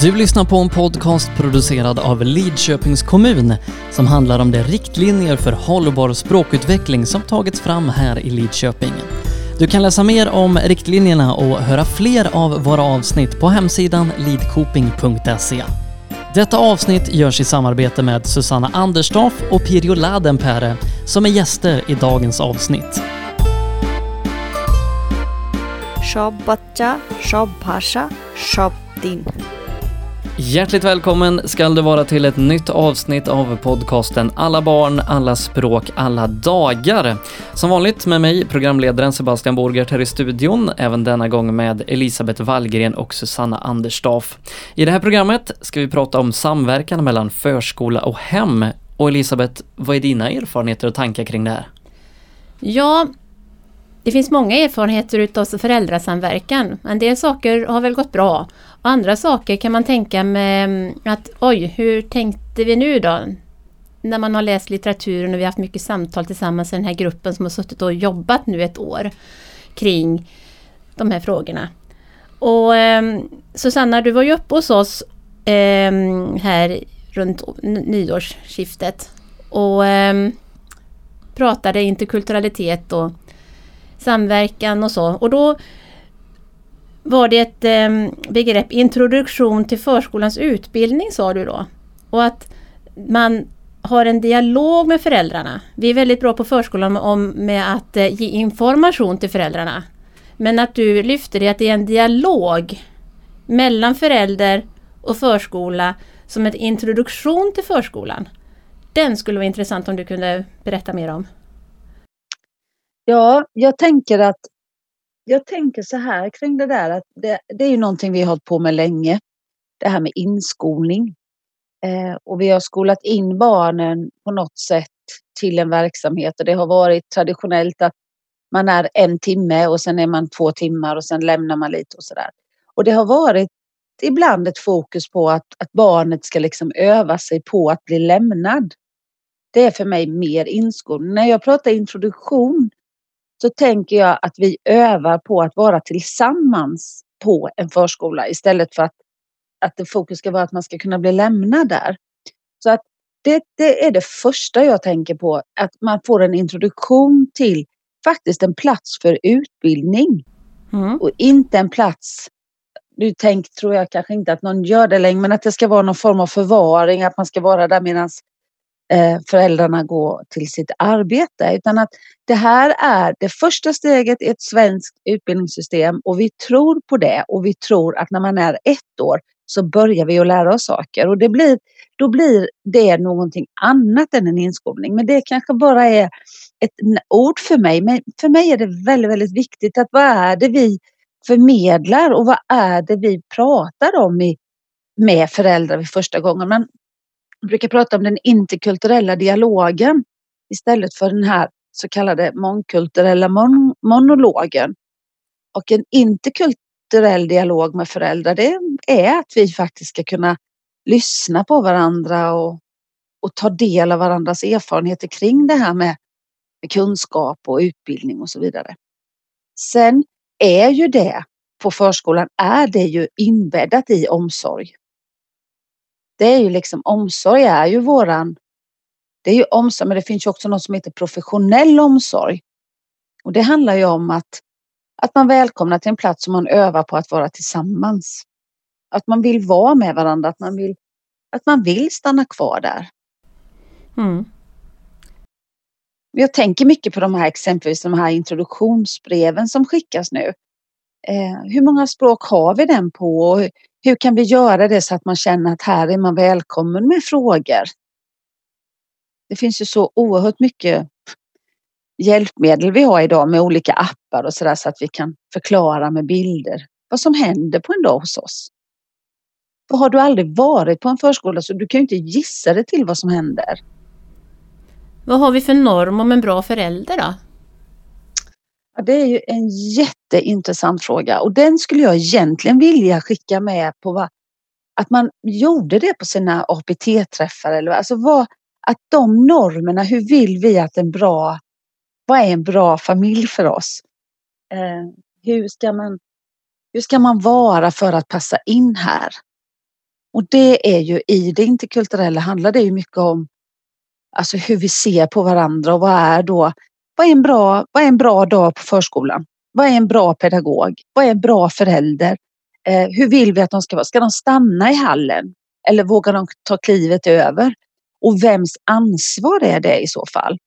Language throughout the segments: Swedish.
Du lyssnar på en podcast producerad av Lidköpings kommun som handlar om de riktlinjer för hållbar språkutveckling som tagits fram här i Lidköping. Du kan läsa mer om riktlinjerna och höra fler av våra avsnitt på hemsidan lidkoping.se. Detta avsnitt görs i samarbete med Susanna Anderstorff och Pirjo Ladenpere som är gäster i dagens avsnitt. সব বাচ্চা সব ভাষা সব দিন Hjärtligt välkommen ska du vara till ett nytt avsnitt av podcasten Alla barn, alla språk, alla dagar. Som vanligt med mig, programledaren Sebastian Borgert här i studion, även denna gång med Elisabeth Wallgren och Susanna Anderstaff. I det här programmet ska vi prata om samverkan mellan förskola och hem. Och Elisabeth, vad är dina erfarenheter och tankar kring det här? Ja, det finns många erfarenheter utav föräldrasamverkan. En del saker har väl gått bra. Andra saker kan man tänka med mm, att oj, hur tänkte vi nu då? När man har läst litteraturen och vi har haft mycket samtal tillsammans i den här gruppen som har suttit och jobbat nu ett år kring de här frågorna. Och eh, Susanna, du var ju uppe hos oss eh, här runt nyårsskiftet och eh, pratade interkulturalitet och samverkan och så. Och då var det ett eh, begrepp introduktion till förskolans utbildning sa du då. Och att man har en dialog med föräldrarna. Vi är väldigt bra på förskolan om, med att eh, ge information till föräldrarna. Men att du lyfter det att det är en dialog mellan förälder och förskola som en introduktion till förskolan. Den skulle vara intressant om du kunde berätta mer om. Ja, jag tänker att jag tänker så här kring det där att det, det är ju någonting vi har hållit på med länge. Det här med inskolning. Eh, och vi har skolat in barnen på något sätt till en verksamhet och det har varit traditionellt att man är en timme och sen är man två timmar och sen lämnar man lite och sådär. Och det har varit ibland ett fokus på att, att barnet ska liksom öva sig på att bli lämnad. Det är för mig mer inskolning. När jag pratar introduktion så tänker jag att vi övar på att vara tillsammans på en förskola istället för att, att fokus ska vara att man ska kunna bli lämnad där. Så att det, det är det första jag tänker på, att man får en introduktion till faktiskt en plats för utbildning. Mm. Och inte en plats, nu tänk, tror jag kanske inte att någon gör det längre, men att det ska vara någon form av förvaring, att man ska vara där medan Eh, föräldrarna gå till sitt arbete. Utan att det här är det första steget i ett svenskt utbildningssystem och vi tror på det och vi tror att när man är ett år så börjar vi att lära oss saker och det blir, då blir det någonting annat än en inskolning. Men det kanske bara är ett ord för mig. Men för mig är det väldigt, väldigt viktigt att vad är det vi förmedlar och vad är det vi pratar om i, med föräldrar vid första gången. Man brukar prata om den interkulturella dialogen istället för den här så kallade mångkulturella mon monologen. Och en interkulturell dialog med föräldrar det är att vi faktiskt ska kunna lyssna på varandra och, och ta del av varandras erfarenheter kring det här med, med kunskap och utbildning och så vidare. Sen är ju det på förskolan är det ju inbäddat i omsorg det är ju liksom omsorg är ju våran det är ju omsorg men det finns ju också något som heter professionell omsorg. Och det handlar ju om att, att man välkomnar till en plats som man övar på att vara tillsammans. Att man vill vara med varandra, att man vill, att man vill stanna kvar där. Mm. Jag tänker mycket på de här exempelvis de här introduktionsbreven som skickas nu. Eh, hur många språk har vi den på? Hur kan vi göra det så att man känner att här är man välkommen med frågor? Det finns ju så oerhört mycket hjälpmedel vi har idag med olika appar och sådär så att vi kan förklara med bilder vad som händer på en dag hos oss. För har du aldrig varit på en förskola så du kan ju inte gissa dig till vad som händer. Vad har vi för norm om en bra förälder då? Ja, det är ju en jätteintressant fråga och den skulle jag egentligen vilja skicka med på vad, att man gjorde det på sina APT-träffar eller alltså vad, att de normerna, hur vill vi att en bra, vad är en bra familj för oss? Eh, hur ska man, hur ska man vara för att passa in här? Och det är ju i det interkulturella handlar det ju mycket om alltså hur vi ser på varandra och vad är då vad är en bra, vad är en bra dag på förskolan? Vad är en bra pedagog? Vad är en bra förälder? Eh, hur vill vi att de ska vara? Ska de stanna i hallen? Eller vågar de ta klivet över? Och vems ansvar är det i så fall?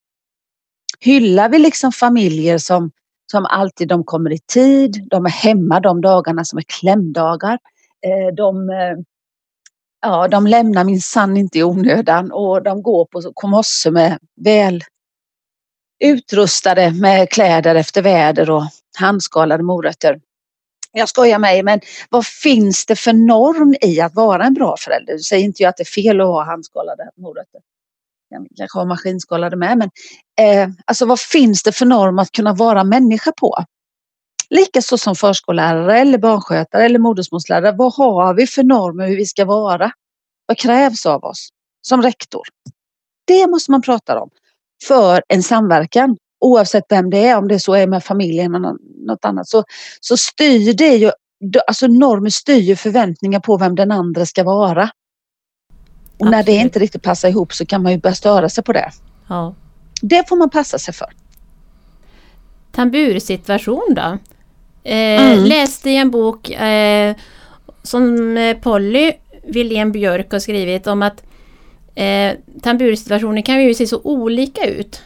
Hyllar vi liksom familjer som, som alltid de kommer i tid, de är hemma de dagarna som är klämdagar. Eh, de, eh, ja, de lämnar min sann inte i onödan och de går på kommosse med väl utrustade med kläder efter väder och handskalade morötter. Jag skojar mig men vad finns det för norm i att vara en bra förälder? Du säger inte ju att det är fel att ha handskalade morötter. Jag kanske har maskinskalade med men eh, alltså vad finns det för norm att kunna vara människa på? Likaså som förskollärare eller barnskötare eller modersmålslärare. Vad har vi för normer hur vi ska vara? Vad krävs av oss som rektor? Det måste man prata om för en samverkan oavsett vem det är, om det så är med familjen eller något annat, så, så styr det ju, alltså normer styr förväntningar på vem den andra ska vara. Och Absolut. när det inte riktigt passar ihop så kan man ju börja störa sig på det. Ja. Det får man passa sig för. Tambursituation då? Eh, mm. Läste i en bok eh, som eh, Polly William Björk har skrivit om att eh, tambursituationer kan ju se så olika ut.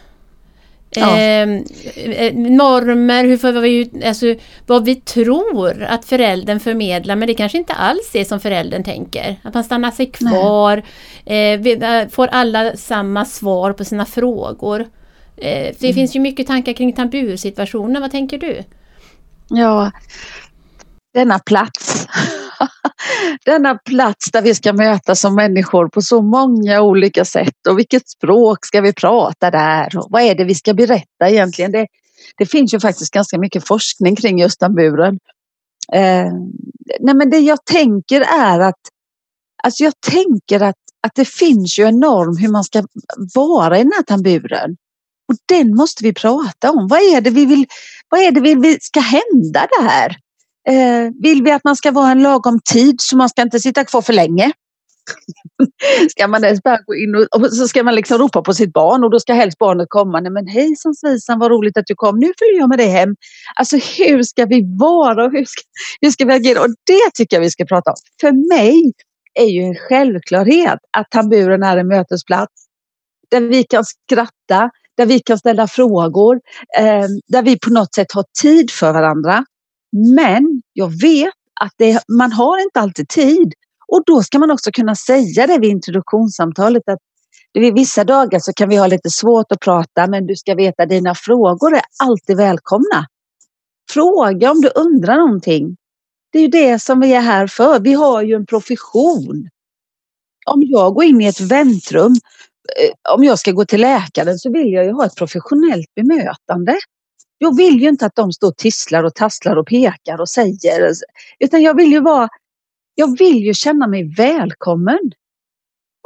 Ja. Ehm, eh, normer, hur får vi, alltså, vad vi tror att föräldern förmedlar men det kanske inte alls är som föräldern tänker. Att man stannar sig kvar, eh, vi, eh, får alla samma svar på sina frågor. Eh, det mm. finns ju mycket tankar kring tambursituationer, vad tänker du? Ja, denna plats denna plats där vi ska mötas som människor på så många olika sätt och vilket språk ska vi prata där och vad är det vi ska berätta egentligen? Det, det finns ju faktiskt ganska mycket forskning kring just tamburen. Eh, nej men det jag tänker är att alltså jag tänker att, att det finns ju en norm hur man ska vara i den här tamburen. Och den måste vi prata om. Vad är det vi vill, vad är det vi vill ska hända där? Eh, vill vi att man ska vara en lagom tid så man ska inte sitta kvar för länge? ska man ens bara gå in och, och, så ska man liksom ropa på sitt barn och då ska helst barnet komma. Nej men hejsan svejsan vad roligt att du kom. Nu följer jag med dig hem. Alltså hur ska vi vara och hur ska, hur ska vi agera? Och det tycker jag vi ska prata om. För mig är ju en självklarhet att tamburen är en mötesplats där vi kan skratta, där vi kan ställa frågor, eh, där vi på något sätt har tid för varandra. Men jag vet att det, man har inte alltid tid. Och då ska man också kunna säga det vid introduktionssamtalet att vid vissa dagar så kan vi ha lite svårt att prata men du ska veta att dina frågor är alltid välkomna. Fråga om du undrar någonting. Det är ju det som vi är här för. Vi har ju en profession. Om jag går in i ett väntrum, eh, om jag ska gå till läkaren så vill jag ju ha ett professionellt bemötande. Jag vill ju inte att de står och tisslar och tasslar och pekar och säger. Utan jag vill ju vara... Jag vill ju känna mig välkommen.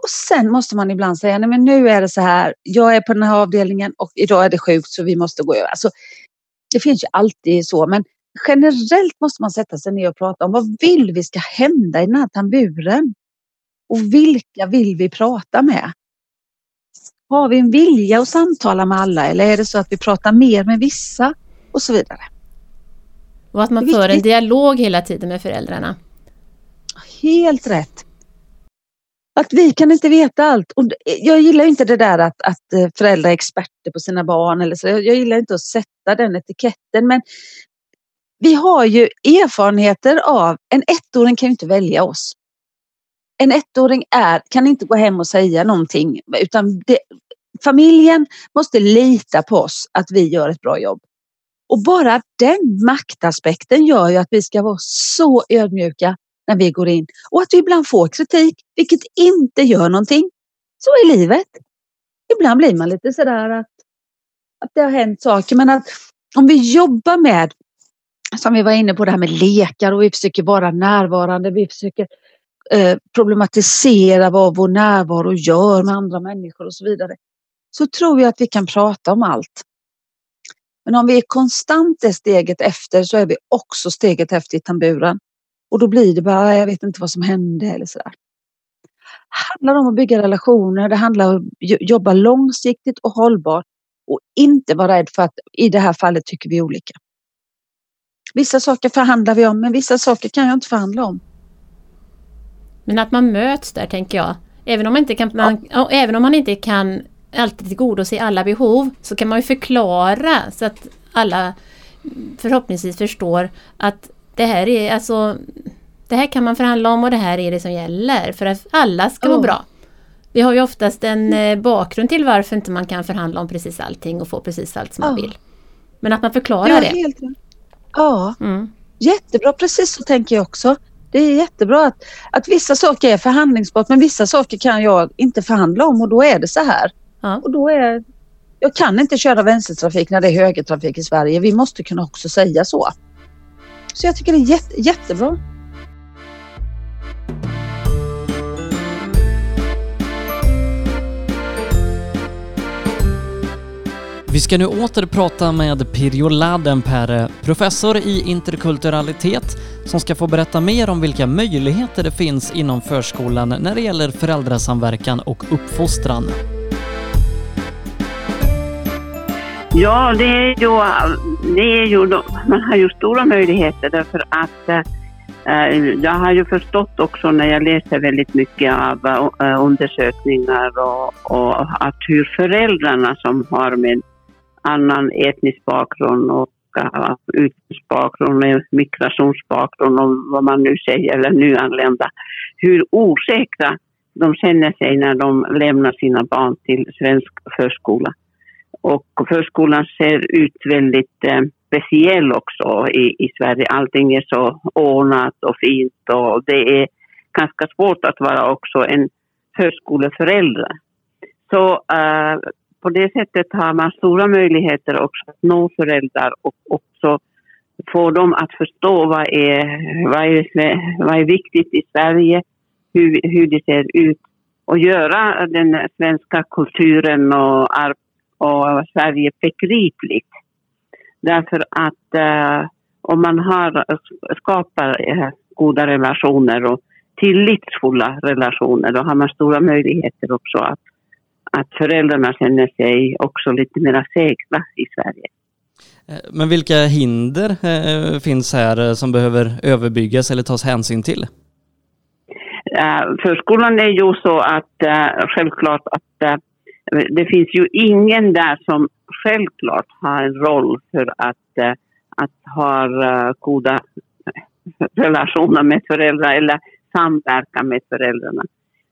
Och sen måste man ibland säga, nej men nu är det så här, jag är på den här avdelningen och idag är det sjukt så vi måste gå över. Alltså, det finns ju alltid så, men generellt måste man sätta sig ner och prata om vad vill vi ska hända i den här tamburen? Och vilka vill vi prata med? Har vi en vilja att samtala med alla eller är det så att vi pratar mer med vissa och så vidare. Och att man för en dialog hela tiden med föräldrarna. Helt rätt. Att vi kan inte veta allt. Och jag gillar inte det där att, att eh, föräldrar är experter på sina barn. Eller så. Jag gillar inte att sätta den etiketten. Men vi har ju erfarenheter av, en ettåring kan ju inte välja oss en ettåring är, kan inte gå hem och säga någonting utan det, familjen måste lita på oss att vi gör ett bra jobb. Och bara den maktaspekten gör ju att vi ska vara så ödmjuka när vi går in och att vi ibland får kritik, vilket inte gör någonting. Så är livet. Ibland blir man lite sådär att, att det har hänt saker, men att om vi jobbar med, som vi var inne på det här med lekar och vi försöker vara närvarande, vi försöker Eh, Eh, problematisera vad vår närvaro gör med andra människor och så vidare. Så tror jag att vi kan prata om allt. Men om vi är konstant det steget efter så är vi också steget efter i tamburen. Och då blir det bara, jag vet inte vad som hände eller sådär. handlar om att bygga relationer, det handlar om att jobba långsiktigt och hållbart och inte vara rädd för att i det här fallet tycker vi olika. Vissa saker förhandlar vi om men vissa saker kan jag inte förhandla om. Men att man möts där tänker jag. Även om man inte kan, man, ja. även om man inte kan alltid tillgodose alla behov så kan man ju förklara så att alla förhoppningsvis förstår att det här är alltså det här kan man förhandla om och det här är det som gäller för att alla ska oh. må bra. Vi har ju oftast en eh, bakgrund till varför inte man kan förhandla om precis allting och få precis allt som oh. man vill. Men att man förklarar ja, det. Helt, ja, mm. jättebra. Precis så tänker jag också. Det är jättebra att, att vissa saker är förhandlingsbart men vissa saker kan jag inte förhandla om och då är det så här. Ja. Och då är, jag kan inte köra vänstertrafik när det är högertrafik i Sverige. Vi måste kunna också säga så. Så jag tycker det är jätte, jättebra. Vi ska nu åter prata med Pirjo Ladenperä, professor i interkulturalitet, som ska få berätta mer om vilka möjligheter det finns inom förskolan när det gäller föräldrasamverkan och uppfostran. Ja, det är ju, det är ju, man har ju stora möjligheter därför att eh, jag har ju förstått också när jag läser väldigt mycket av eh, undersökningar och, och, att hur föräldrarna som har med annan etnisk bakgrund och äh, utbildningsbakgrund, migrationsbakgrund och vad man nu säger, eller nyanlända, hur osäkra de känner sig när de lämnar sina barn till svensk förskola. Och förskolan ser ut väldigt eh, speciell också i, i Sverige. Allting är så ordnat och fint och det är ganska svårt att vara också en förskoleförälder. Så äh, på det sättet har man stora möjligheter också att nå föräldrar och också få dem att förstå vad är, vad är, vad är viktigt i Sverige, hur, hur det ser ut och göra den svenska kulturen och, och Sverige begripligt. Därför att eh, om man har, skapar eh, goda relationer och tillitsfulla relationer, då har man stora möjligheter också att att föräldrarna känner sig också lite mer säkra i Sverige. Eh, men vilka hinder eh, finns här eh, som behöver överbyggas eller tas hänsyn till? Förskolan är ju så att självklart att det finns ju ingen där som självklart har en roll för att, att ha goda relationer med föräldrar eller samverka med föräldrarna.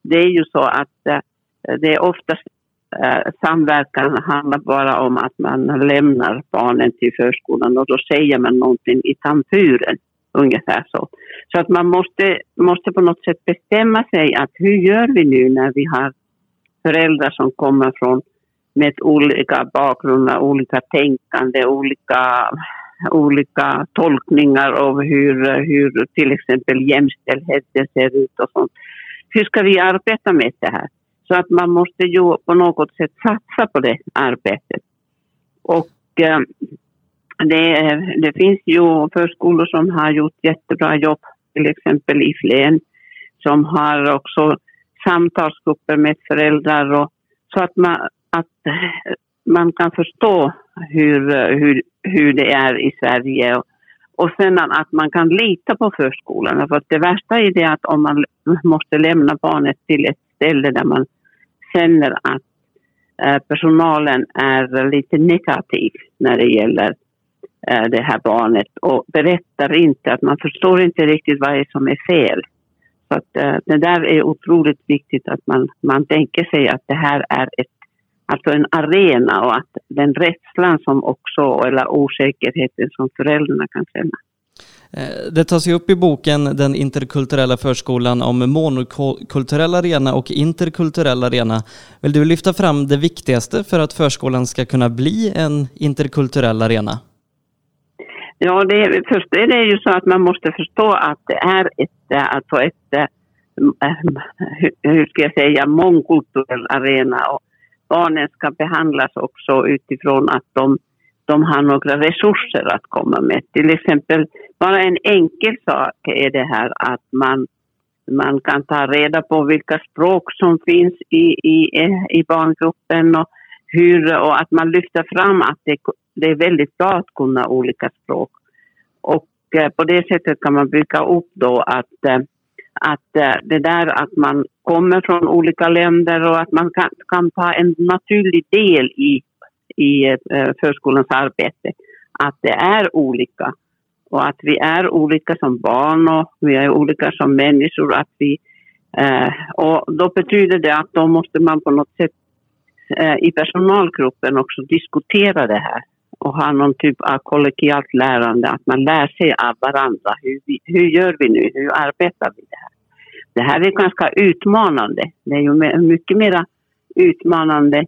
Det är ju så att det är oftast eh, samverkan handlar bara om att man lämnar barnen till förskolan och då säger man någonting i tampuren. Ungefär så. Så att man måste, måste på något sätt bestämma sig att hur gör vi nu när vi har föräldrar som kommer från med olika bakgrunder, olika tänkande, olika, olika tolkningar av hur, hur till exempel jämställdheten ser ut och sånt. Hur ska vi arbeta med det här? Så att man måste ju på något sätt satsa på det arbetet. Och eh, det, det, finns ju förskolor som har gjort jättebra jobb, till exempel i Flen, som har också samtalsgrupper med föräldrar och, så att man, att man kan förstå hur, hur, hur det är i Sverige. Och, och sen att man kan lita på förskolan. För det värsta är det att om man måste lämna barnet till ett ställe där man känner att eh, personalen är lite negativ när det gäller eh, det här barnet och berättar inte att man förstår inte riktigt vad det är som är fel. Så att, eh, det där är otroligt viktigt att man, man tänker sig att det här är ett, alltså en arena och att den rädslan som också, eller osäkerheten som föräldrarna kan känna, Eh, det tas ju upp i boken Den interkulturella förskolan om monokulturell arena och interkulturell arena. Vill du lyfta fram det viktigaste för att förskolan ska kunna bli en interkulturell arena? Ja, det, först är det ju så att man måste förstå att det är ett, eh, alltså ett eh, hur ska jag säga, mångkulturell arena och barnen ska behandlas också utifrån att de de har några resurser att komma med. Till exempel, bara en enkel sak är det här att man man kan ta reda på vilka språk som finns i, i, i barngruppen och, hur, och att man lyfter fram att det, det är väldigt bra att kunna olika språk. Och eh, på det sättet kan man bygga upp då att, eh, att eh, det där att man kommer från olika länder och att man kan, kan ta en naturlig del i, i eh, förskolans arbete. Att det är olika och att vi är olika som barn och vi är olika som människor. Att vi, eh, och då betyder det att då måste man på något sätt eh, i personalgruppen också diskutera det här och ha någon typ av kollegialt lärande, att man lär sig av varandra. Hur, vi, hur gör vi nu? Hur arbetar vi det här? Det här är ganska utmanande. Det är ju mycket mer utmanande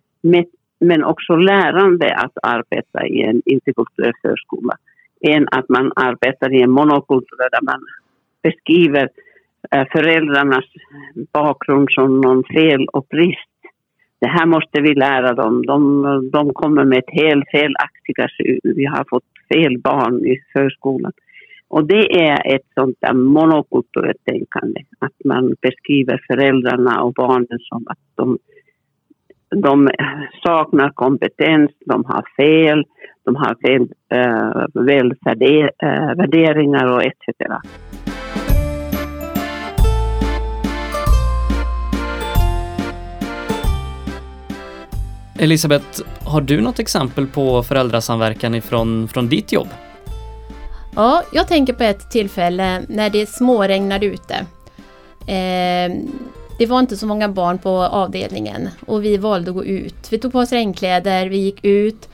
men också lärande att arbeta i en interkulturell förskola än att man arbetar i en monokultur där man beskriver eh, föräldrarnas bakgrund som någon fel och brist. Det här måste vi lära dem. De, de kommer med ett helt felaktiga Vi har fått fel barn i förskolan. Och det är ett sånt där monokulturellt tänkande. Att man beskriver föräldrarna och barnen som att de, de saknar kompetens, de har fel, de har fel eh, eh, värderingar och etc. Elisabeth, har du något exempel på föräldrasamverkan ifrån, från ditt jobb? Ja, jag tänker på ett tillfälle när det småregnade ute. Eh, det var inte så många barn på avdelningen och vi valde att gå ut. Vi tog på oss regnkläder, vi gick ut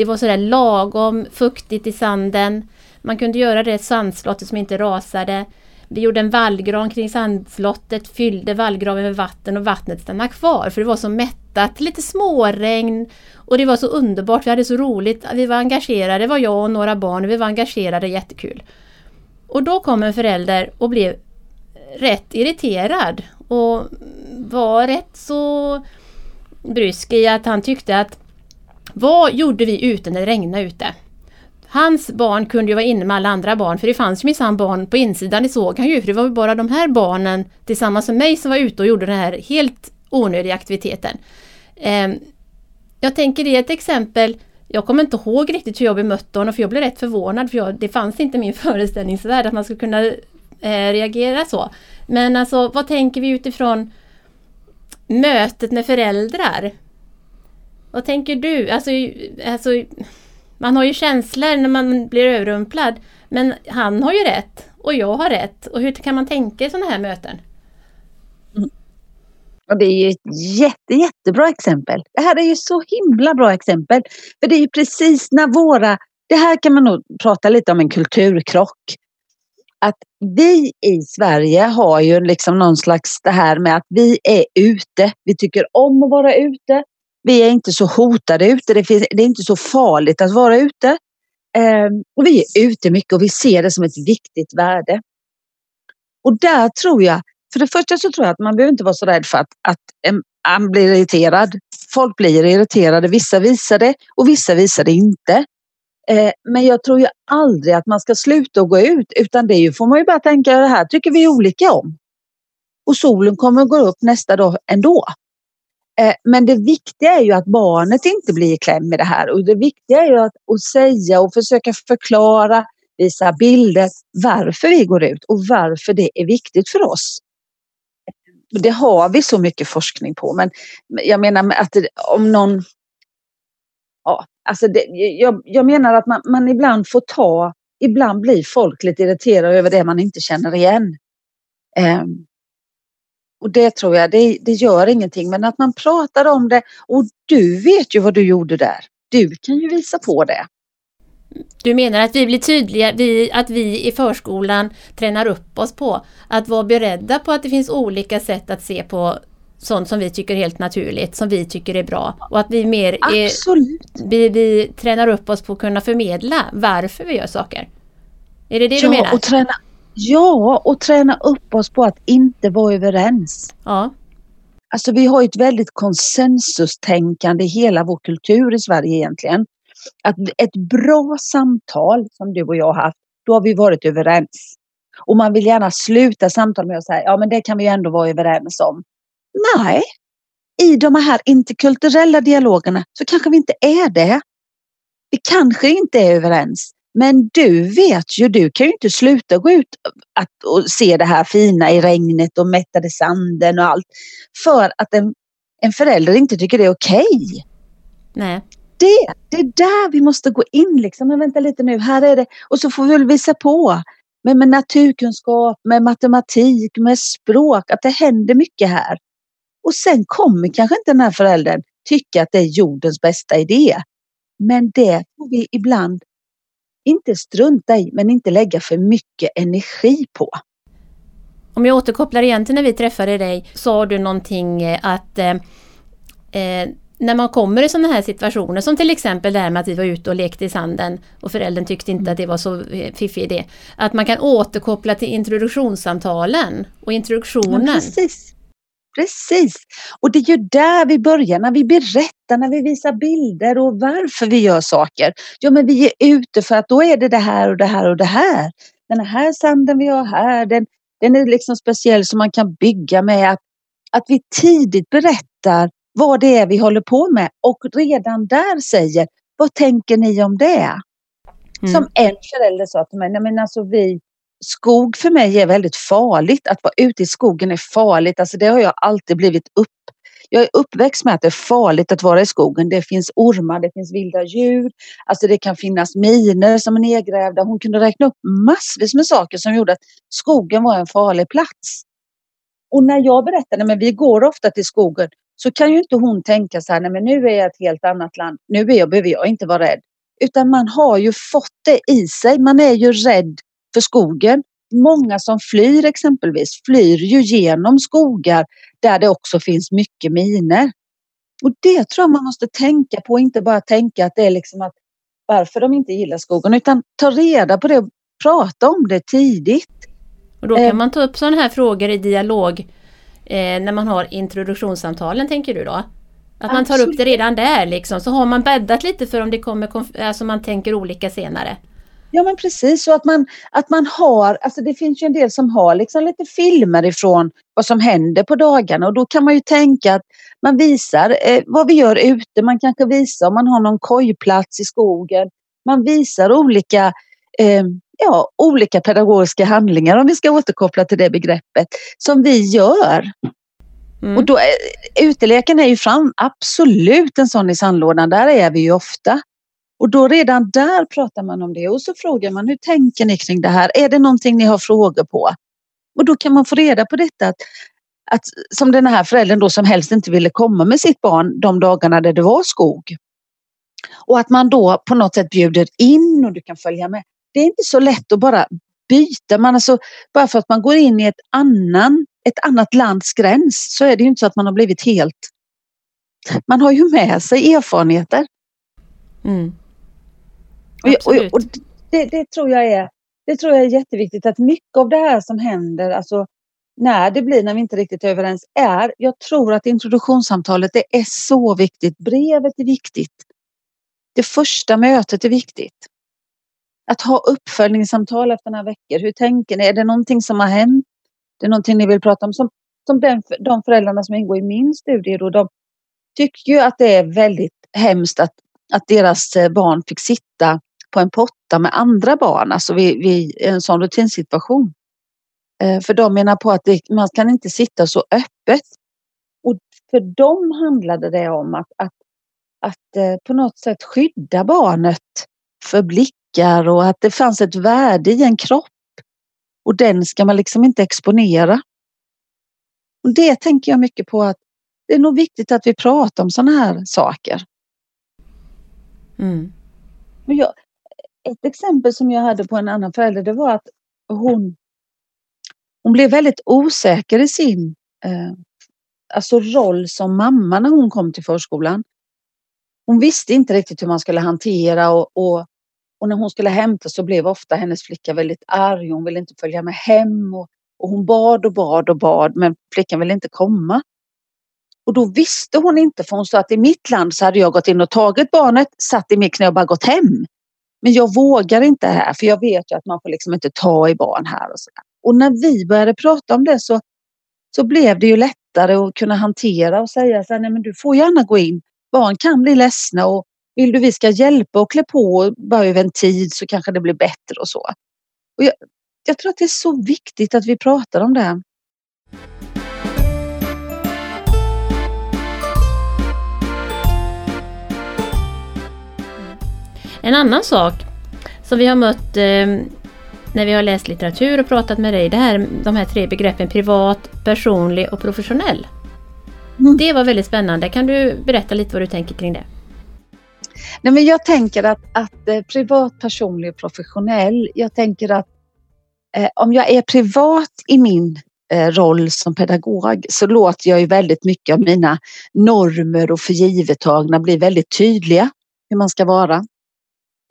det var sådär lagom fuktigt i sanden. Man kunde göra det sandslottet som inte rasade. Vi gjorde en vallgran kring sandslottet, fyllde vallgraven med vatten och vattnet stannade kvar för det var så mättat, lite småregn och det var så underbart, vi hade så roligt, vi var engagerade, det var jag och några barn, vi var engagerade, jättekul. Och då kom en förälder och blev rätt irriterad och var rätt så brysk i att han tyckte att vad gjorde vi ute när det regnade ute? Hans barn kunde ju vara inne med alla andra barn för det fanns ju minsann barn på insidan, det såg han ju för det var bara de här barnen tillsammans med mig som var ute och gjorde den här helt onödiga aktiviteten. Ehm, jag tänker det är ett exempel jag kommer inte ihåg riktigt hur jag bemötte honom för jag blev rätt förvånad för jag, det fanns inte i min föreställningsvärld att man skulle kunna eh, reagera så. Men alltså vad tänker vi utifrån mötet med föräldrar? Vad tänker du? Alltså, alltså, man har ju känslor när man blir överrumplad. Men han har ju rätt och jag har rätt. Och hur kan man tänka i sådana här möten? Mm. Och det är ju ett jätte, jättebra exempel. Det här är ju så himla bra exempel. För det är ju precis när våra... Det här kan man nog prata lite om en kulturkrock. Att vi i Sverige har ju liksom någon slags det här med att vi är ute. Vi tycker om att vara ute. Vi är inte så hotade ute. Det, finns, det är inte så farligt att vara ute. Eh, och vi är ute mycket och vi ser det som ett viktigt värde. Och där tror jag, för det första så tror jag att man behöver inte vara så rädd för att, att man blir irriterad. Folk blir irriterade, vissa visar det och vissa visar det inte. Eh, men jag tror ju aldrig att man ska sluta och gå ut utan det får man ju bara tänka det här tycker vi olika om. Och solen kommer att gå upp nästa dag ändå. Eh, men det viktiga är ju att barnet inte blir i kläm med det här och det viktiga är ju att, att säga och försöka förklara, visa bilder varför vi går ut och varför det är viktigt för oss. Det har vi så mycket forskning på men jag menar att om någon... Ja, alltså det, jag, jag menar att man, man ibland får ta, ibland blir folk lite irriterade över det man inte känner igen. Um, och det tror jag, det, det gör ingenting. Men att man pratar om det och du vet ju vad du gjorde där. Du kan ju visa på det. Du menar att vi blir tydliga, vi, att vi i förskolan tränar upp oss på att vara beredda på att det finns olika sätt att se på sånt som vi tycker är helt naturligt, som vi tycker är bra. Och att vi mer är, vi, vi tränar upp oss på att kunna förmedla varför vi gör saker. Är det det ja, du menar? Och träna, Ja, och träna upp oss på att inte vara överens. Ja. Alltså vi har ett väldigt konsensustänkande i hela vår kultur i Sverige egentligen. Att ett bra samtal som du och jag har haft, då har vi varit överens. Och man vill gärna sluta samtal med att säga, ja men det kan vi ändå vara överens om. Nej, i de här interkulturella dialogerna så kanske vi inte är det. Vi kanske inte är överens. Men du vet ju, du kan ju inte sluta gå ut att, och se det här fina i regnet och mättade sanden och allt. För att en, en förälder inte tycker det är okej. Okay. Nej. Det, det är där vi måste gå in liksom. Men vänta lite nu, här är det. Och så får vi väl visa på. Med, med naturkunskap, med matematik, med språk. Att det händer mycket här. Och sen kommer kanske inte den här föräldern tycka att det är jordens bästa idé. Men det får vi ibland inte strunta i, men inte lägga för mycket energi på. Om jag återkopplar igen till när vi träffade dig, sa du någonting eh, att eh, eh, när man kommer i sådana här situationer, som till exempel det här med att vi var ute och lekte i sanden och föräldern tyckte inte att det var så eh, fiffig idé. Att man kan återkoppla till introduktionssamtalen och introduktionen. Ja, precis. Precis! Och det är ju där vi börjar, när vi berättar, när vi visar bilder och varför vi gör saker. Ja, men vi är ute för att då är det det här och det här och det här. Den här sanden vi har här, den, den är liksom speciell som man kan bygga med. Att, att vi tidigt berättar vad det är vi håller på med och redan där säger, vad tänker ni om det? Mm. Som en förälder sa till mig, nej men alltså vi, skog för mig är väldigt farligt. Att vara ute i skogen är farligt. Alltså det har jag alltid blivit upp. Jag är uppväxt med att det är farligt att vara i skogen. Det finns ormar, det finns vilda djur. Alltså det kan finnas miner som är nedgrävda. Hon kunde räkna upp massvis med saker som gjorde att skogen var en farlig plats. Och när jag berättade, men vi går ofta till skogen, så kan ju inte hon tänka så här, nej men nu är jag ett helt annat land. Nu är jag, behöver jag inte vara rädd. Utan man har ju fått det i sig. Man är ju rädd för skogen. Många som flyr exempelvis flyr ju genom skogar där det också finns mycket miner. Och det tror jag man måste tänka på, inte bara tänka att det är liksom att varför de inte gillar skogen, utan ta reda på det och prata om det tidigt. Och då kan eh. man ta upp sådana här frågor i dialog eh, när man har introduktionssamtalen, tänker du då? Att man tar upp det redan där liksom, så har man bäddat lite för om det kommer, alltså man tänker olika senare. Ja men precis, så att man, att man har, alltså det finns ju en del som har liksom lite filmer ifrån vad som händer på dagarna och då kan man ju tänka att man visar eh, vad vi gör ute, man kanske visar om man har någon kojplats i skogen. Man visar olika, eh, ja, olika pedagogiska handlingar om vi ska återkoppla till det begreppet, som vi gör. Mm. Och då, eh, uteleken är ju fram, absolut en sån i sandlådan, där är vi ju ofta. Och då redan där pratar man om det och så frågar man hur tänker ni kring det här? Är det någonting ni har frågor på? Och då kan man få reda på detta att, att som den här föräldern då som helst inte ville komma med sitt barn de dagarna där det var skog. Och att man då på något sätt bjuder in och du kan följa med. Det är inte så lätt att bara byta. Man alltså, bara för att man går in i ett, annan, ett annat lands gräns så är det inte så att man har blivit helt... Man har ju med sig erfarenheter. Mm. Och, och, och det, det, tror jag är, det tror jag är jätteviktigt att mycket av det här som händer, alltså när det blir när vi inte riktigt är överens, är, jag tror att introduktionssamtalet det är så viktigt. Brevet är viktigt. Det första mötet är viktigt. Att ha uppföljningssamtal efter några veckor. Hur tänker ni? Är det någonting som har hänt? Det är någonting ni vill prata om? Som, som den, de föräldrarna som ingår i min studie då, de tycker ju att det är väldigt hemskt att, att deras eh, barn fick sitta på en potta med andra barn, alltså vid, vid en sån rutinsituation. Eh, för de menar på att det, man kan inte sitta så öppet. Och för dem handlade det om att, att, att eh, på något sätt skydda barnet för blickar och att det fanns ett värde i en kropp. Och den ska man liksom inte exponera. Och det tänker jag mycket på att det är nog viktigt att vi pratar om sådana här saker. Mm. Men jag, ett exempel som jag hade på en annan förälder det var att hon, hon blev väldigt osäker i sin eh, alltså roll som mamma när hon kom till förskolan. Hon visste inte riktigt hur man skulle hantera och, och, och när hon skulle hämta så blev ofta hennes flicka väldigt arg. Hon ville inte följa med hem och, och hon bad och bad och bad men flickan ville inte komma. Och då visste hon inte för hon sa att i mitt land så hade jag gått in och tagit barnet, satt i mitt knä och bara gått hem. Men jag vågar inte här för jag vet ju att man får liksom inte ta i barn här och så. Och när vi började prata om det så, så blev det ju lättare att kunna hantera och säga så här, nej men du får gärna gå in. Barn kan bli ledsna och vill du vi ska hjälpa och klä på bara över en tid så kanske det blir bättre och så. Och jag, jag tror att det är så viktigt att vi pratar om det. En annan sak som vi har mött eh, när vi har läst litteratur och pratat med dig, det här, de här tre begreppen privat, personlig och professionell. Mm. Det var väldigt spännande. Kan du berätta lite vad du tänker kring det? Nej, men jag tänker att, att eh, privat, personlig och professionell. Jag tänker att eh, om jag är privat i min eh, roll som pedagog så låter jag ju väldigt mycket av mina normer och förgivettagna bli väldigt tydliga hur man ska vara.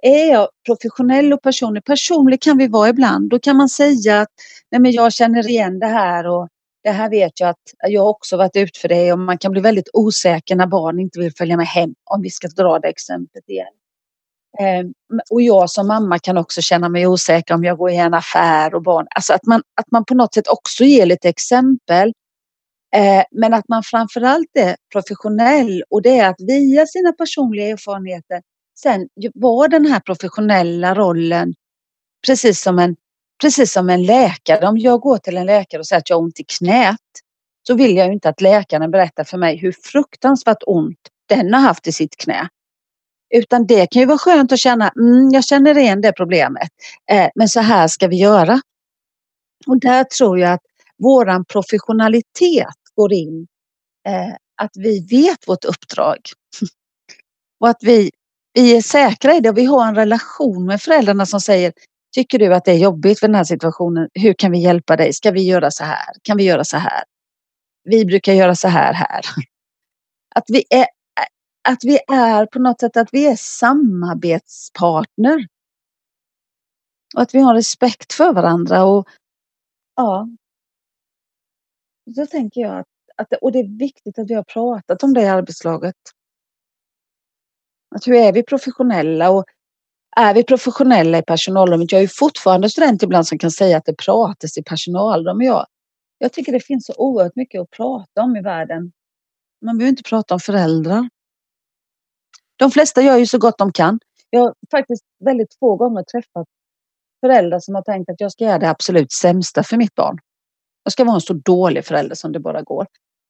Är jag professionell och personlig? Personlig kan vi vara ibland. Då kan man säga att Nej, men jag känner igen det här och det här vet jag att jag också varit ut för det och man kan bli väldigt osäker när barn inte vill följa med hem om vi ska dra det exemplet igen. Ehm, och jag som mamma kan också känna mig osäker om jag går i en affär och barn. Alltså att man, att man på något sätt också ger lite exempel. Ehm, men att man framförallt är professionell och det är att via sina personliga erfarenheter sen var den här professionella rollen precis som en precis som en läkare. Om jag går till en läkare och säger att jag har ont i knät så vill jag inte att läkaren berättar för mig hur fruktansvärt ont den har haft i sitt knä. Utan det kan ju vara skönt att känna, mm, jag känner igen det problemet. Eh, men så här ska vi göra. Och där tror jag att våran professionalitet går in. Eh, att vi vet vårt uppdrag. och att vi, vi är säkra i det och vi har en relation med föräldrarna som säger Tycker du att det är jobbigt för den här situationen? Hur kan vi hjälpa dig? Ska vi göra så här? Kan vi göra så här? Vi brukar göra så här här. Att vi är, att vi är på något sätt att vi är samarbetspartner. Och att vi har respekt för varandra och ja. Då tänker jag att, att och det är viktigt att vi har pratat om det i arbetslaget. Att hur är vi professionella och är vi professionella i personalrummet? Jag är fortfarande student ibland som kan säga att det pratas i personalrum. Jag, jag tycker det finns så oerhört mycket att prata om i världen. Man behöver inte prata om föräldrar. De flesta gör ju så gott de kan. Jag har faktiskt väldigt få gånger träffat föräldrar som har tänkt att jag ska göra det absolut sämsta för mitt barn. Jag ska vara en så dålig förälder som det bara går.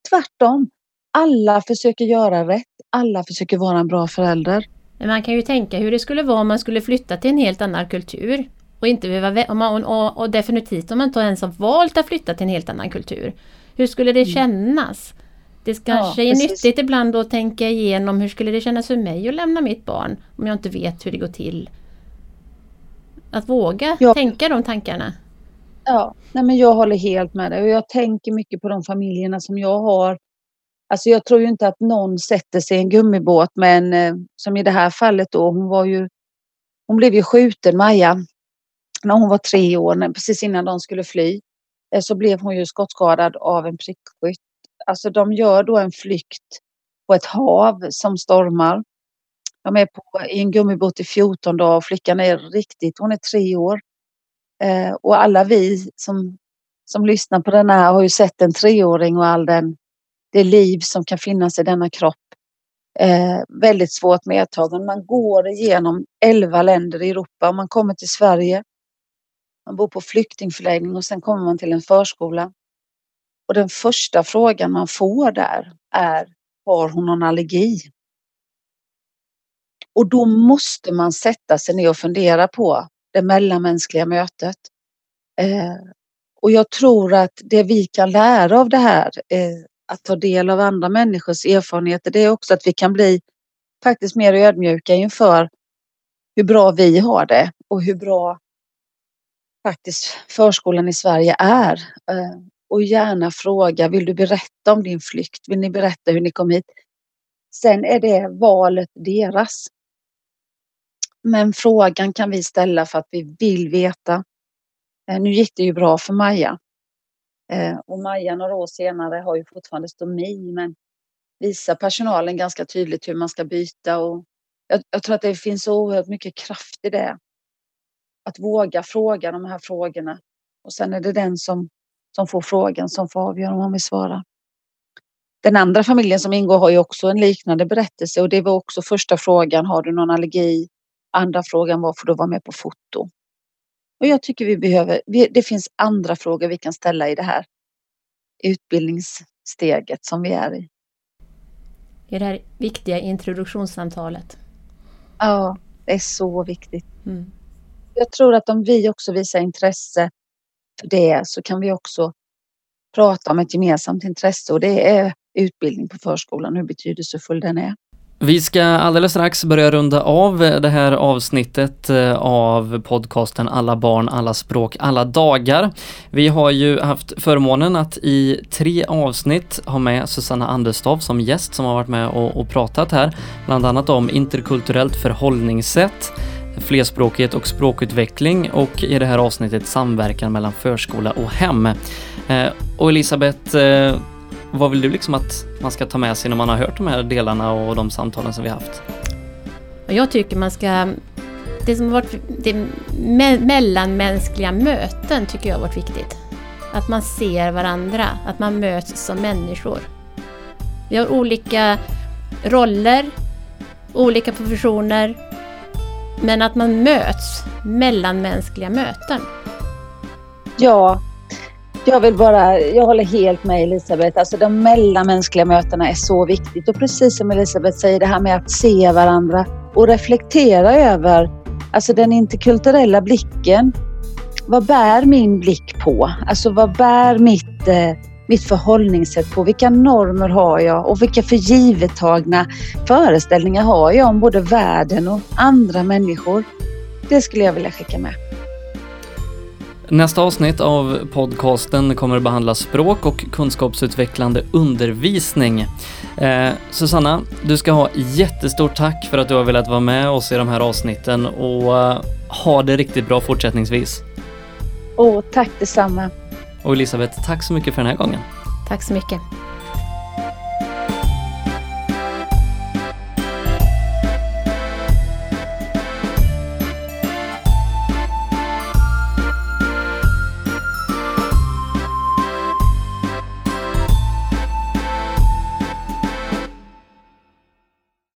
Tvärtom. Alla försöker göra rätt. Alla försöker vara en bra förälder. Men man kan ju tänka hur det skulle vara om man skulle flytta till en helt annan kultur. Och, inte behöva, och, man, och, och definitivt om man inte ens har valt att flytta till en helt annan kultur. Hur skulle det mm. kännas? Det kanske ja, är nyttigt ibland att tänka igenom hur skulle det kännas för mig att lämna mitt barn om jag inte vet hur det går till. Att våga ja. tänka de tankarna. Ja, nej men jag håller helt med dig och jag tänker mycket på de familjerna som jag har Alltså jag tror ju inte att någon sätter sig i en gummibåt men eh, som i det här fallet då, hon var ju hon blev ju skjuten, Maja, när hon var tre år, precis innan de skulle fly. Eh, så blev hon ju skottskadad av en prickskytt. Alltså de gör då en flykt på ett hav som stormar. De är på, i en gummibåt i 14 dagar och flickan är riktigt, hon är tre år. Eh, och alla vi som, som lyssnar på den här har ju sett en treåring och all den det liv som kan finnas i denna kropp. Eh, väldigt svårt medtagen. Man går igenom elva länder i Europa och man kommer till Sverige. Man bor på flyktingförläggning och sen kommer man till en förskola. Och den första frågan man får där är Har hon någon allergi? Och då måste man sätta sig ner och fundera på det mellanmänskliga mötet. Eh, och jag tror att det vi kan lära av det här eh, att ta del av andra människors erfarenheter det är också att vi kan bli faktiskt mer ödmjuka inför hur bra vi har det och hur bra faktiskt förskolan i Sverige är. Eh, och gärna fråga, vill du berätta om din flykt? Vill ni berätta hur ni kom hit? Sen är det valet deras. Men frågan kan vi ställa för att vi vill veta. Eh, nu gick det ju bra för Maja. Eh, och Maja några år senare har ju fortfarande stomi men visar personalen ganska tydligt hur man ska byta och jag, jag tror att det finns oerhört mycket kraft i det. Att våga fråga de här frågorna. Och sen är det den som, som får frågan som får avgöra om man vill svara. Den andra familjen som ingår har ju också en liknande berättelse och det var också första frågan, har du någon allergi? Andra frågan var, får du vara med på foto? Och jag tycker vi behöver, det finns andra frågor vi kan ställa i det här utbildningssteget som vi är i. I det här viktiga introduktionssamtalet. Ja, det är så viktigt. Mm. Jag tror att om vi också visar intresse för det så kan vi också prata om ett gemensamt intresse och det är utbildning på förskolan, hur betydelsefull den är. Vi ska alldeles strax börja runda av eh, det här avsnittet eh, av podcasten Alla barn, alla språk, alla dagar. Vi har ju haft förmånen att i tre avsnitt ha med Susanna Anderstav som gäst som har varit med och, och pratat här, bland annat om interkulturellt förhållningssätt, flerspråkighet och språkutveckling och i det här avsnittet samverkan mellan förskola och hem. Eh, och Elisabeth, eh, vad vill du liksom att man ska ta med sig när man har hört de här delarna och de samtalen som vi haft? Jag tycker man ska... Det som varit, det me mellanmänskliga möten tycker jag har varit viktigt. Att man ser varandra, att man möts som människor. Vi har olika roller, olika professioner, men att man möts, mellanmänskliga möten. Ja, jag vill bara, jag håller helt med Elisabeth. Alltså de mellanmänskliga mötena är så viktigt och precis som Elisabeth säger det här med att se varandra och reflektera över alltså den interkulturella blicken. Vad bär min blick på? Alltså vad bär mitt, eh, mitt förhållningssätt på? Vilka normer har jag och vilka förgivettagna föreställningar har jag om både världen och andra människor? Det skulle jag vilja skicka med. Nästa avsnitt av podcasten kommer att behandla språk och kunskapsutvecklande undervisning. Eh, Susanna, du ska ha jättestort tack för att du har velat vara med oss i de här avsnitten och eh, ha det riktigt bra fortsättningsvis. Åh, tack detsamma. Och Elisabeth, tack så mycket för den här gången. Tack så mycket.